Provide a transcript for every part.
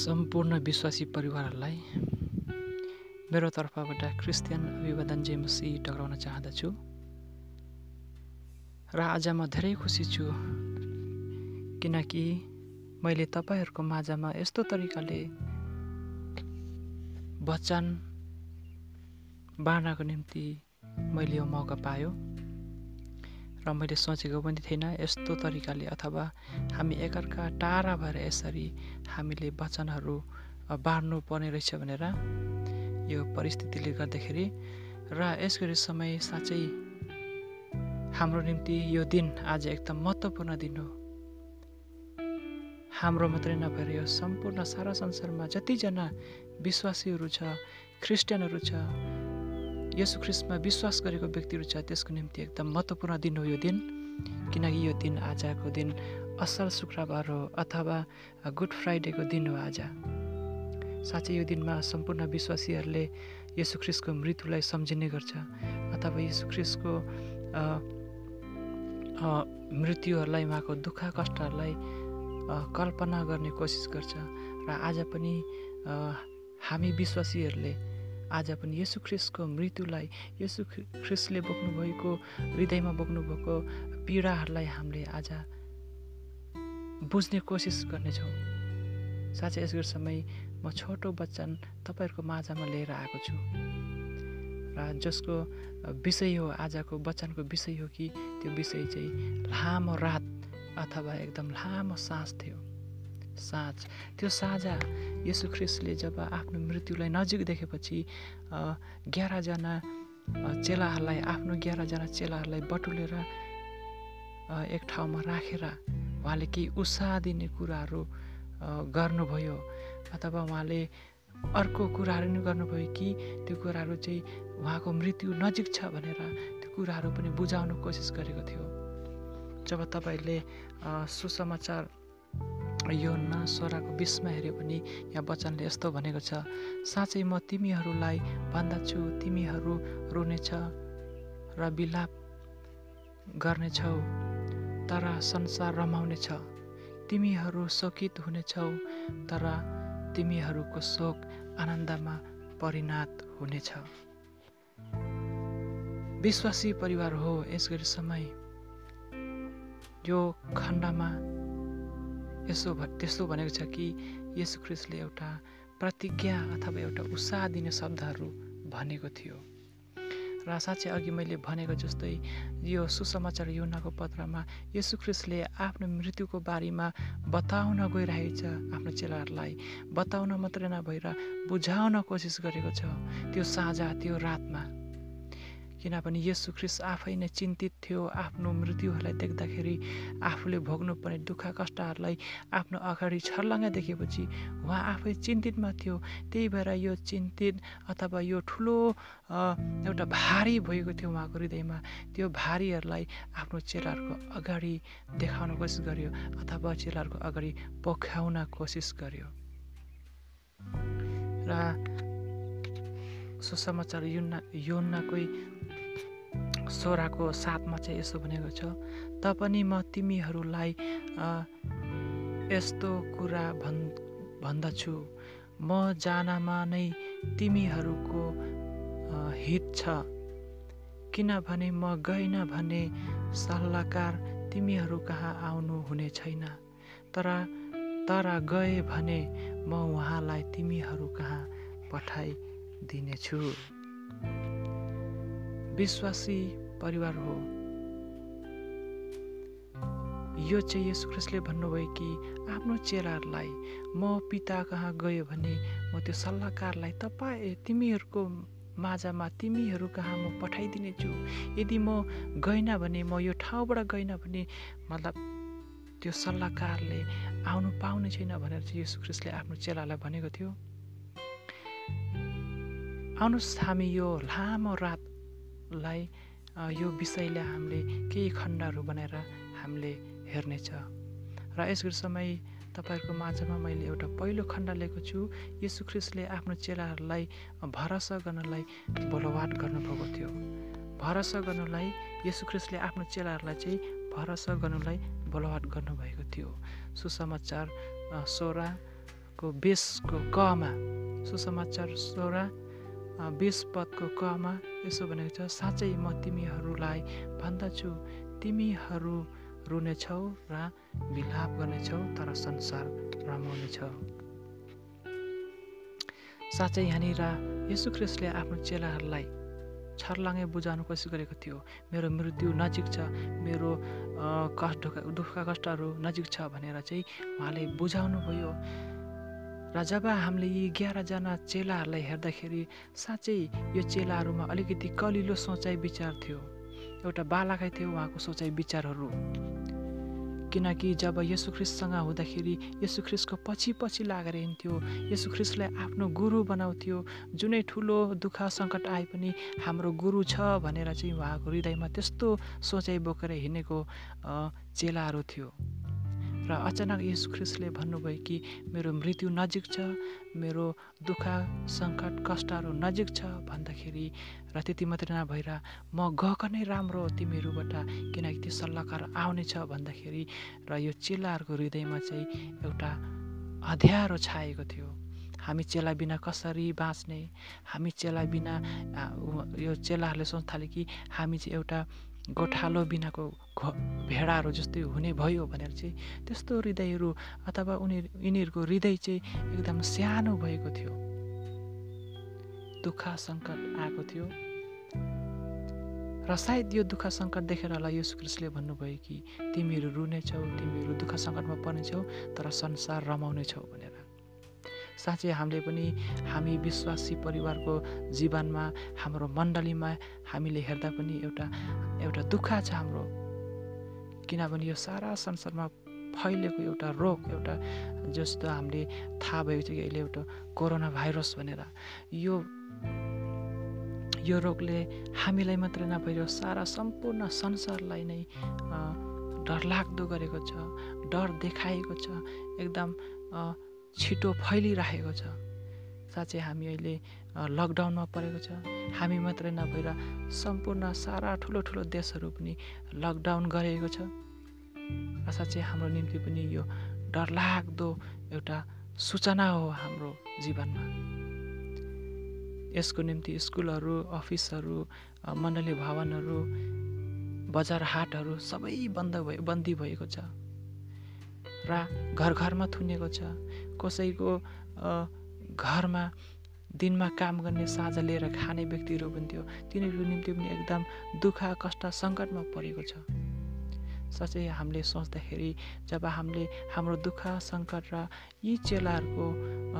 सम्पूर्ण विश्वासी परिवारहरूलाई मेरो तर्फबाट क्रिस्चियन अभिवादन जेमसी टक्राउन चाहँदछु। र आज म धेरै खुसी छु किनकि मैले तपाईँहरूको माझमा यस्तो तरिकाले वचन बाँड्नको निम्ति मैले यो मौका पायो। र मैले सोचेको पनि थिइनँ यस्तो तरिकाले अथवा हामी एकअर्का टाढा भएर यसरी हामीले वचनहरू बाँड्नु पर्ने रहेछ भनेर यो परिस्थितिले गर्दाखेरि र यस गरी समय साँच्चै हाम्रो निम्ति यो दिन आज एकदम महत्त्वपूर्ण दिन हो। हाम्रो मात्रै नभएर यो सम्पूर्ण सारा संसारमा जतिजना विश्वासीहरू छ क्रिस्चियनहरू छ यसु ख्रिस्टमा विश्वास गरेको व्यक्तिहरू छ त्यसको निम्ति एकदम महत्त्वपूर्ण दिन हो यो दिन। किनकि यो दिन आजको दिन असल शुक्रबार हो अथवा गुड फ्राइडेको दिन हो आज। साँच्चै यो दिनमा सम्पूर्ण विश्वासीहरूले यसु ख्रिस्टको मृत्युलाई सम्झिने गर्छ अथवा यसु ख्रिस्टको मृत्युहरूलाई उहाँको दुःख कष्टहरूलाई कल्पना गर्ने कोसिस गर्छ। र आज पनि हामी विश्वासीहरूले आज पनि यसु ख्रिस्टको मृत्युलाई यसु ख्रिस्टले बोक्नुभएको हृदयमा बोक्नुभएको पीडाहरूलाई हामीले आज बुझ्ने कोसिस गर्नेछौँ। साँच्चै यस समय म छोटो वचन तपाईँहरूको माझमा लिएर आएको छु। र जसको विषय हो आजको वचनको विषय हो कि त्यो विषय चाहिँ लामो रात अथवा एकदम लामो सास थियो। साँझ त्यो साझा यसु ख्रिस्टले जब आफ्नो मृत्युलाई नजिक देखेपछि एघारजना चेलाहरूलाई आफ्नो एघारजना चेलाहरूलाई बटुलेर एक ठाउँमा राखेर उहाँले केही उत्साह दिने कुराहरू गर्नुभयो। अथवा उहाँले अर्को कुराहरू पनि गर्नुभयो कि त्यो कुराहरू चाहिँ उहाँको मृत्यु नजिक छ भनेर त्यो कुराहरू पनि बुझाउन कोसिस गरेको थियो। जब तपाईँहरूले सुसमाचार यो न सोराको बिचमा हेऱ्यो भने यहाँ वचनले यस्तो भनेको छ साँच्चै म तिमीहरूलाई भन्दछु तिमीहरू रुनेछ र बिलाप गर्नेछौ तर संसार रमाउनेछ। तिमीहरू शोकित हुनेछौ तर तिमीहरूको शोक आनन्दमा परिणत हुनेछ। विश्वासी परिवार हो यस गरी समय। यो खण्डमा यसो त्यस्तो भनेको छ कि यसु ख्रिस्टले एउटा प्रतिज्ञा अथवा एउटा उत्साह दिने शब्दहरू भनेको थियो। र साँच्चै अघि मैले भनेको जस्तै यो सुसमाचार युनाको पत्रमा यसु ख्रिस्टले आफ्नो मृत्युको बारेमा बताउन गइरहेको छ आफ्नो चेलाहरूलाई। बताउन मात्रै नभएर बुझाउन कोसिस गरेको छ। त्यो साँझा त्यो रातमा। किनभने यसु ख्रिस आफै नै चिन्तित थियो आफ्नो मृत्युहरूलाई देख्दाखेरि आफूले भोग्नुपर्ने दुःख कष्टहरूलाई आफ्नो अगाडि छर्लङ्ग देखेपछि उहाँ आफै चिन्तितमा थियो। त्यही भएर यो चिन्तित अथवा यो ठुलो एउटा भारी भएको थियो उहाँको हृदयमा त्यो भारीहरूलाई आफ्नो चेलाहरूको अगाडि देखाउन कोसिस गर्यो अथवा चेलाहरूको अगाडि पोख्याउन कोसिस गर्यो। र सुसमाचार युना योन्नाकै सोराको साथमा चाहिँ यसो भनेको छ। तापनि म तिमीहरूलाई यस्तो कुरा भन् भन्दछु। म जानमा नै तिमीहरूको हित छ। किनभने म गइन भने सल्लाहकार तिमीहरू कहाँ आउनु हुने छैन। तर तर गए भने म उहाँलाई तिमीहरू कहाँ पठाइदिनेछु। विश्वासी परिवार हो। यो चाहिँ यस ख्रिस्टले भन्नुभयो कि आफ्नो चेलाहरूलाई म पिता कहाँ गयो भने म त्यो सल्लाहकारलाई तपाईँ तिमीहरूको माझमा तिमीहरू कहाँ म पठाइदिनेछु? यदि म गइनँ भने म यो ठाउँबाट गइनँ भने मतलब त्यो सल्लाहकारले आउनु पाउने छैन भनेर चाहिँ यस ख्रिस्टले आफ्नो चेलालाई भनेको थियो। आउनुहोस् हामी यो लामो रातलाई यो विषयलाई हामीले केही खण्डहरू बनाएर हामीले हेर्नेछ र यस समय तपाईँहरूको माझमा मैले एउटा पहिलो खण्ड लिएको छु। यसु ख्रिस्टले आफ्नो चेलाहरूलाई भरोसा गर्नलाई बोलवाट गर्नुभएको थियो। भरोसा गर्नलाई यसु ख्रिस्टले आफ्नो चेलाहरूलाई चाहिँ भरोसा गर्नलाई बोलवाट गर्नुभएको थियो। सुसमाचार सोह्रको बेसको कमा सुसमाचार सोह्र बिस पदको कमा यसो भनेको छ साँच्चै म तिमीहरूलाई भन्दछु। तिमीहरू रुनेछौ र विलाप गर्नेछौ तर संसार रमाउनेछौ। साँच्चै यहाँनिर ख्रिस्टले आफ्नो चेलाहरूलाई छर्लाङ्गे बुझाउनु कोसिस गरेको थियो। मेरो मृत्यु नजिक छ मेरो कष्ट दुःख कष्टहरू नजिक छ भनेर चाहिँ उहाँले बुझाउनु भयो र जब हामीले यी एघारजना चेलाहरूलाई हेर्दाखेरि साँच्चै यो चेलाहरूमा अलिकति कलिलो सोचाइ विचार थियो। एउटा बालाकै थियो उहाँको सोचाइ विचारहरू। किनकि जब यसु ख्रिससँग हुँदाखेरि यसु ख्रिसको पछि पछि लागेर हिँड्थ्यो यसु ख्रिसलाई आफ्नो गुरु बनाउँथ्यो जुनै ठुलो दुःख सङ्कट आए पनि हाम्रो गुरु छ भनेर चाहिँ उहाँको हृदयमा त्यस्तो सोचाइ बोकेर हिँडेको चेलाहरू थियो। र अचानक यस ख्रिसले भन्नुभयो कि मेरो मृत्यु नजिक छ मेरो दुःख सङ्कट कष्टहरू नजिक छ भन्दाखेरि र त्यति मात्रै नभएर म गएको नै राम्रो तिमीहरूबाट किनकि त्यो सल्लाहकार आउनेछ भन्दाखेरि र यो चेलाहरूको हृदयमा चाहिँ एउटा अध्यारो छाएको थियो। हामी चेला बिना कसरी बाँच्ने? हामी चेला बिना यो चेलाहरूले सोच्न थाले कि हामी चाहिँ एउटा गोठालो बिनाको भेडाहरू जस्तै हुने भयो भनेर चाहिँ त्यस्तो हृदयहरू अथवा उनी यिनीहरूको हृदय चाहिँ एकदम सानो भएको थियो। दुःख सङ्कट आएको थियो। र सायद यो दुःख सङ्कट देखेर होला यो क्रिस्टले भन्नुभयो कि तिमीहरू रुनेछौ तिमीहरू दुःख सङ्कटमा पर्नेछौ तर संसार रमाउनेछौ भनेर। साँच्चै हामीले पनि हामी विश्वासी परिवारको जीवनमा हाम्रो मण्डलीमा हामीले हेर्दा पनि एउटा एउटा दुःख छ हाम्रो। किनभने यो सारा संसारमा फैलिएको एउटा रोग एउटा जस्तो हामीले थाहा भएको छ कि अहिले एउटा कोरोना भाइरस भनेर। यो यो रोगले हामीलाई मात्रै नभएर सारा सम्पूर्ण संसारलाई नै डरलाग्दो गरेको छ डर देखाएको छ। एकदम छिटो फैलिरहेको छ। साँच्चै हामी अहिले लकडाउनमा परेको छ। हामी मात्रै नभएर सम्पूर्ण सारा ठुलो ठुलो देशहरू पनि लकडाउन गरेको छ। र साँच्चै हाम्रो निम्ति पनि यो डरलाग्दो एउटा सूचना हो हाम्रो जीवनमा। यसको निम्ति स्कुलहरू अफिसहरू मण्डली भवनहरू बजार हाटहरू सबै बन्द भयो बन्दी भएको छ। र घर घरमा थुनेको छ। कसैको घरमा दिनमा काम गर्ने साझा लिएर खाने व्यक्तिहरू पनि थियो। तिनीहरूको निम्ति पनि एकदम दुःख कष्ट सङ्कटमा परेको छ। साँच्चै हामीले सोच्दाखेरि जब हामीले हाम्रो दुःख सङ्कट र यी चेलाहरूको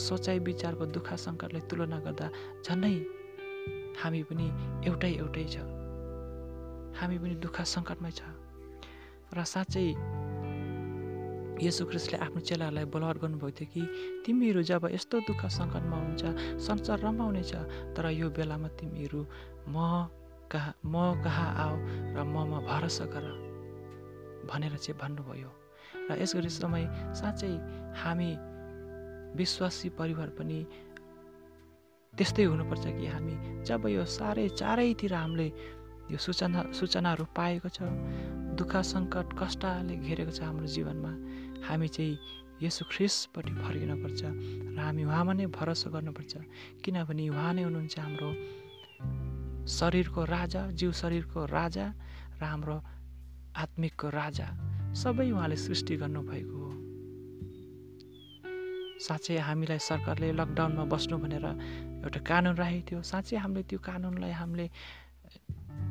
सोचाइ विचारको दुःख सङ्कटलाई तुलना गर्दा झन्डै हामी पनि एउटै एउटै छ। हामी पनि दुःख सङ्कटमै छ। र साँच्चै यसु क्रिस्टले आफ्नो चेलाहरूलाई बोलावट गर्नुभएको थियो कि तिमीहरू जब यस्तो दुःख सङ्कटमा हुन्छ संसार रमाउनेछ तर यो बेलामा तिमीहरू म कहाँ म कहाँ आऊ र ममा भरोसा गर भनेर चाहिँ भन्नुभयो। र यस गरी समय साँच्चै हामी विश्वासी परिवार पनि त्यस्तै हुनुपर्छ कि हामी जब यो साह्रै चारैतिर हामीले यो सूचना सूचनाहरू पाएको छ। दुःख सङ्कट कष्टले घेरेको छ हाम्रो जीवनमा। हामी चाहिँ यसो ख्रिसपट्टि फर्किनुपर्छ र हामी उहाँमा नै भरोसा गर्नुपर्छ। किनभने उहाँ नै हुनुहुन्छ हाम्रो शरीरको राजा जिउ शरीरको राजा र हाम्रो आत्मिकको राजा। सबै उहाँले सृष्टि गर्नुभएको हो। साँच्चै हामीलाई सरकारले लकडाउनमा बस्नु भनेर एउटा कानुन राखेको थियो। साँच्चै हामीले त्यो कानुनलाई हामीले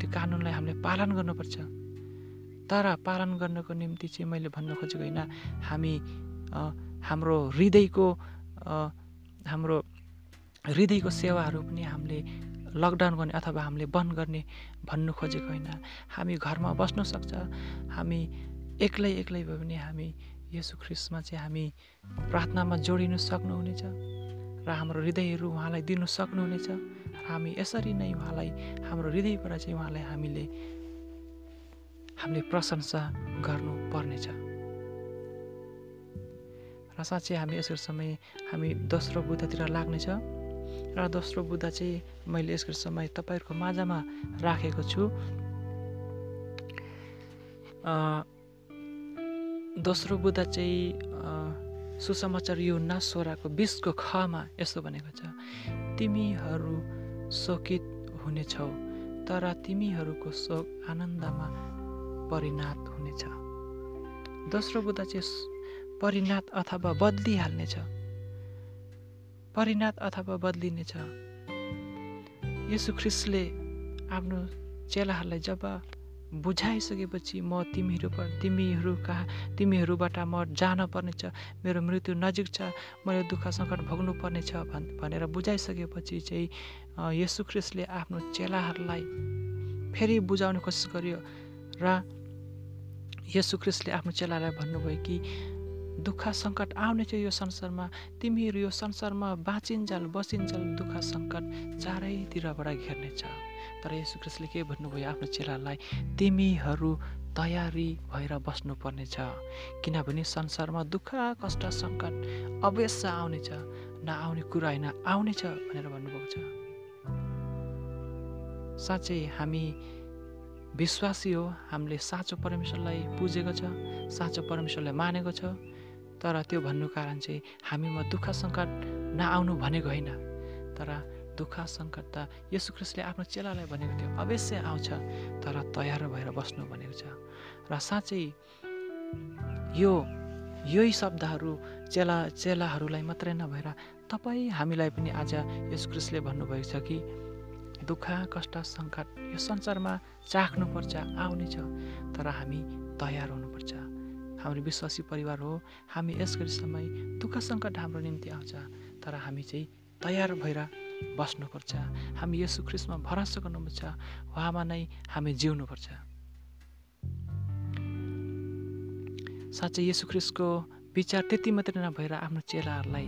त्यो कानुनलाई हामीले पालन गर्नुपर्छ। तर पालन गर्नको निम्ति चाहिँ मैले भन्न खोजेको होइन हामी हाम्रो हृदयको हाम्रो हृदयको सेवाहरू पनि हामीले लकडाउन गर्ने अथवा हामीले बन्द गर्ने भन्नु खोजेको होइन। हामी घरमा बस्न सक्छ हामी एक्लै एक्लै भए पनि हामी यसो ख्रिस्टमा चाहिँ हामी प्रार्थनामा जोडिनु सक्नुहुनेछ र हाम्रो हृदयहरू उहाँलाई दिनु सक्नुहुनेछ। हामी यसरी नै उहाँलाई हाम्रो हृदयबाट चाहिँ उहाँलाई हामीले हामीले प्रशंसा गर्नुपर्नेछ। र साँच्चै हामी यसको समय हामी दोस्रो बुद्धतिर लाग्नेछ। र दोस्रो बुद्ध चाहिँ मैले यसको समय तपाईँहरूको माझमा राखेको छु। दोस्रो बुद्ध चाहिँ सुसमाचार यो सोराको बिसको खमा यस्तो भनेको छ। तिमीहरू शोकित हुनेछौ तर तिमीहरूको शोक आनन्दमा परिणत हुनेछ। दोस्रो बुद्ध चाहिँ परिणत अथवा बदलिहाल्नेछ। परिणत अथवा बदलिनेछ। यसु ख्रिस्टले आफ्नो चेलाहरूलाई जब बुझाइसकेपछि म तिमीहरू तिमीहरू कहाँ तिमीहरूबाट म जान पर्नेछ मेरो मृत्यु नजिक छ मैले दुःख सङ्कट भोग्नु पर्नेछ भन् भनेर बुझाइसकेपछि चाहिँ यसु ख्रिस्टले आफ्नो चेलाहरूलाई फेरि बुझाउने कोसिस गर्यो र यसु ख्रिस्टले आफ्नो चेलालाई भन्नुभयो कि दुःख सङ्कट आउने चाहिँ यो संसारमा। तिमीहरू यो संसारमा बाँचिन्जाल बसिन्जाल दुःख सङ्कट चारैतिरबाट घेर्नेछ तर यसु ख्रिस्टले के भन्नुभयो आफ्नो चेलालाई तिमीहरू तयारी भएर बस्नुपर्नेछ किनभने संसारमा दुःख कष्ट सङ्कट अवश्य आउनेछ नआउने कुरा होइन आउनेछ भनेर भन्नुभएको छ। साँच्चै हामी विश्वासी हो हामीले साँचो परमेश्वरलाई पुजेको छ साँचो परमेश्वरलाई मानेको छ तर त्यो भन्नु कारण चाहिँ हामीमा दुःख सङ्कट नआउनु भनेको होइन। तर दुःख सङ्कट त यसु ख्रिस्टले आफ्नो चेलालाई भनेको थियो अवश्य आउँछ तर तयार भएर बस्नु भनेको छ। र साँच्चै यो यही शब्दहरू चेला चेलाहरूलाई मात्रै नभएर तपाईँ हामीलाई पनि आज यस ख्रिस्टले भन्नुभएको छ कि दुःख कष्ट सङ्कट यो संसारमा चाख्नुपर्छ आउनेछ तर हामी तयार हुनुपर्छ। हाम्रो विश्वासी परिवार हो हामी यस समय दुःख सङ्कट हाम्रो निम्ति आउँछ तर हामी चाहिँ तयार भएर बस्नुपर्छ। हामी यसु ख्रिस्टमा भरोसा गर्नुपर्छ उहाँमा नै हामी जिउनुपर्छ। साँच्चै यसु ख्रिस्टको विचार त्यति मात्रै नभएर आफ्नो चेलाहरूलाई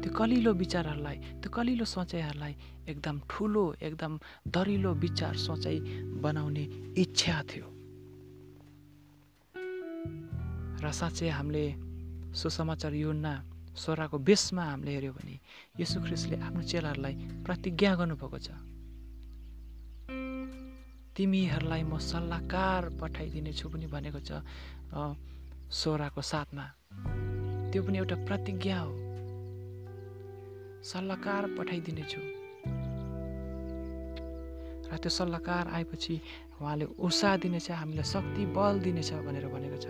त्यो कलिलो विचारहरूलाई त्यो कलिलो सोचाइहरूलाई एकदम ठुलो एकदम दरिलो विचार सोचाइ बनाउने इच्छा थियो। र साँच्चै हामीले सुसमाचार योजना सोराको बेसमा हामीले हेऱ्यौँ भने यसु ख्रिस्टले आफ्नो चेलाहरूलाई प्रतिज्ञा गर्नुभएको छ। तिमीहरूलाई म सल्लाहकार पठाइदिनेछु पनि भनेको छ सोराको साथमा त्यो पनि एउटा प्रतिज्ञा हो। सल्लाहकार पठाइदिनेछु। र त्यो सल्लाहकार आएपछि उहाँले उत्साह दिनेछ हामीलाई शक्ति बल दिनेछ भनेर भनेको छ।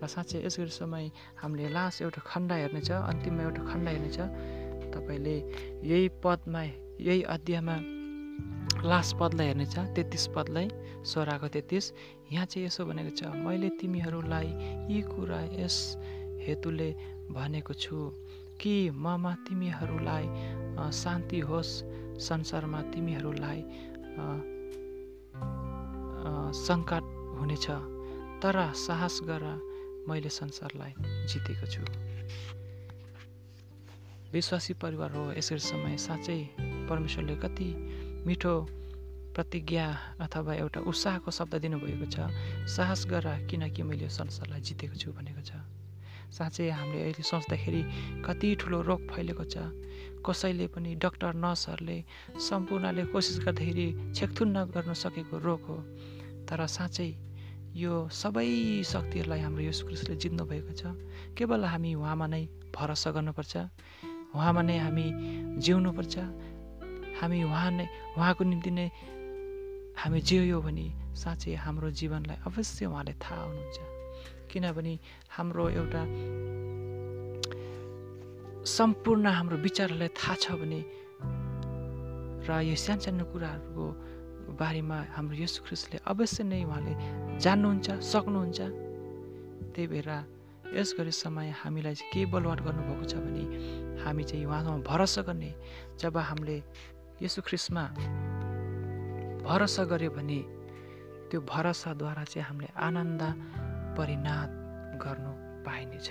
र साँच्चै यस गरी समय हामीले लास्ट एउटा खण्ड हेर्नेछ अन्तिममा एउटा खण्ड हेर्नेछ। तपाईँले यही पदमा यही अध्यायमा लास्ट पदलाई हेर्नेछ तेत्तिस पदलाई सोह्रको तेत्तिस। यहाँ चाहिँ यसो भनेको छ मैले तिमीहरूलाई यी कुरा यस हेतुले भनेको छु। कि ममा तिमीहरूलाई शान्ति होस् संसारमा तिमीहरूलाई सङ्कट हुनेछ। तर साहस गर मैले संसारलाई जितेको छु। विश्वासी परिवार हो यसरी समय साँच्चै परमेश्वरले कति मिठो प्रतिज्ञा अथवा एउटा उत्साहको शब्द दिनुभएको छ। साहस गर किनकि मैले संसारलाई जितेको छु भनेको छ। साँच्चै हामीले अहिले सोच्दाखेरि कति ठुलो रोग फैलेको छ। कसैले पनि डक्टर नर्सहरूले सम्पूर्णले कोसिस गर्दाखेरि छेकथुन गर्न सकेको रोग हो। तर साँच्चै यो सबै शक्तिहरूलाई हाम्रो क्रिस्टले जित्नु भएको छ। केवल हामी उहाँमा नै भरोसा गर्नुपर्छ। उहाँमा नै हामी जिउनुपर्छ। हामी उहाँ नै उहाँको निम्ति नै हामी जियो भने साँच्चै हाम्रो जीवनलाई अवश्य उहाँले थाहा हुनुहुन्छ। किनभने हाम्रो एउटा सम्पूर्ण हाम्रो विचारहरूलाई थाहा छ भने र यो सानो सानो कुराहरूको बारेमा हाम्रो यस ख्रिस्टले अवश्य नै उहाँले जान्नुहुन्छ सक्नुहुन्छ। त्यही भएर यस गरी समय हामीलाई चाहिँ के बलवाट गर्नुभएको छ भने हामी चाहिँ उहाँसँग भरोसा गर्ने जब हामीले यसु ख्रिस्टमा भरोसा गऱ्यो भने त्यो भरोसाद्वारा चाहिँ हामीले आनन्द परिणात गर्नु पाइनेछ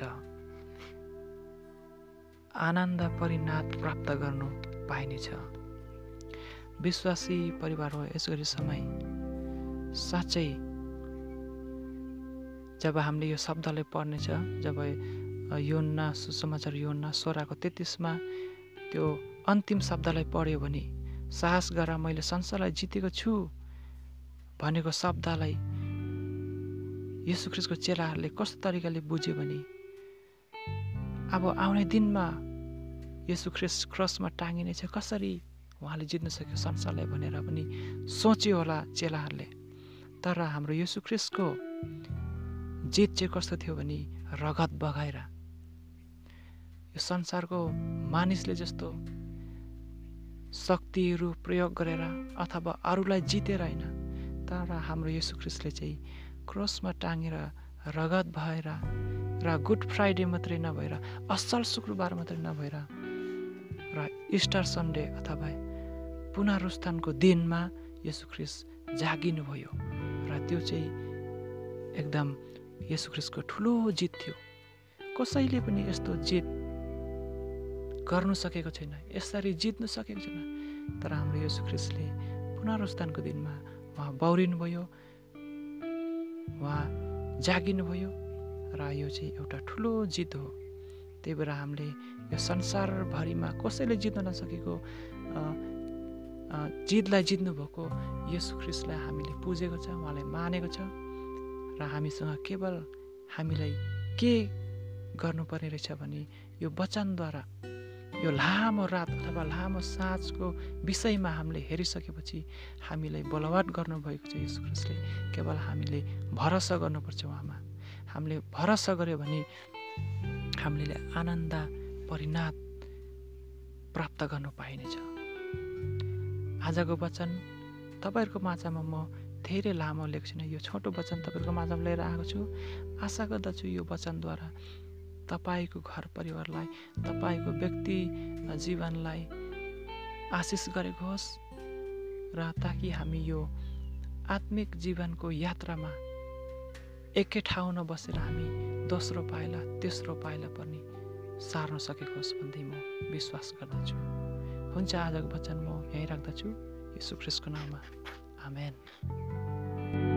आनन्द परिणात प्राप्त गर्नु पाइनेछ विश्वासी परिवार यस गरी समय साँच्चै जब हामीले यो शब्दलाई पढ्नेछ जब योन्ना सुसमाचार योन्ना सोह्रको तेत्तिसमा त्यो अन्तिम शब्दलाई पढ्यो भने साहस गर मैले संसारलाई जितेको छु भनेको शब्दलाई यसु ख्रिस्टको चेलाहरूले कस्तो तरिकाले बुझ्यो भने अब आउने दिनमा यसु ख्रिस क्रसमा टाँगिनेछ कसरी उहाँले जित्न सक्यो संसारलाई? भनेर पनि सोच्यो होला चेलाहरूले। तर हाम्रो यसु ख्रिसको जित चाहिँ कस्तो थियो भने रगत बगाएर। यो संसारको मानिसले जस्तो शक्तिहरू प्रयोग गरेर अथवा अरूलाई जितेर होइन तर हाम्रो यसु ख्रिस्टले चाहिँ क्रसमा टाँगेर रगत भएर र गुड फ्राइडे मात्रै नभएर असल शुक्रबार मात्रै नभएर र इस्टर सन्डे अथवा पुनरुत्थानको दिनमा यसु ख्रिस जागिनुभयो र त्यो चाहिँ एकदम यसु ख्रिसको ठुलो जित थियो। कसैले पनि यस्तो जित गर्नु सकेको छैन यसरी जित्नु सकेको छैन तर हाम्रो यसु ख्रिसले पुनरुत्थानको दिनमा उहाँ बौरिनुभयो उहाँ जागिनुभयो र यो चाहिँ एउटा ठुलो जित हो। त्यही भएर हामीले यो संसारभरिमा कसैले जित्न नसकेको जितलाई जित्नुभएको यसु ख्रिस्टलाई हामीले पुजेको छ उहाँलाई मानेको छ र हामीसँग केवल हामीलाई के गर्नुपर्ने रहेछ भने यो वचनद्वारा यो लामो रात अथवा लामो साँझको विषयमा हामीले हेरिसकेपछि हामीलाई बलवाट गर्नुभएको छ यस ख्रिस्टले। केवल हामीले भरोसा गर्नुपर्छ उहाँमा। हामीले भरोसा गऱ्यो भने हामीले आनन्द परिणाम प्राप्त गर्नु पाइनेछ। आजको वचन तपाईँहरूको माझमा म धेरै लामो लेख्छु यो छोटो वचन तपाईँहरूको माझमा लिएर आएको छु। आशा गर्दछु यो वचनद्वारा तपाईँको घर परिवारलाई तपाईँको व्यक्ति जीवनलाई आशिष गरेको होस् र ताकि हामी यो आत्मिक जीवनको यात्रामा एकै ठाउँ नबसेर हामी दोस्रो पाइला तेस्रो पाइला पनि सार्न सकेको होस् भन्दै म विश्वास गर्दछु। हुन्छ आजको वचन म यहीँ राख्दछु। यसु ख्रिस्टको नाममा आमेन।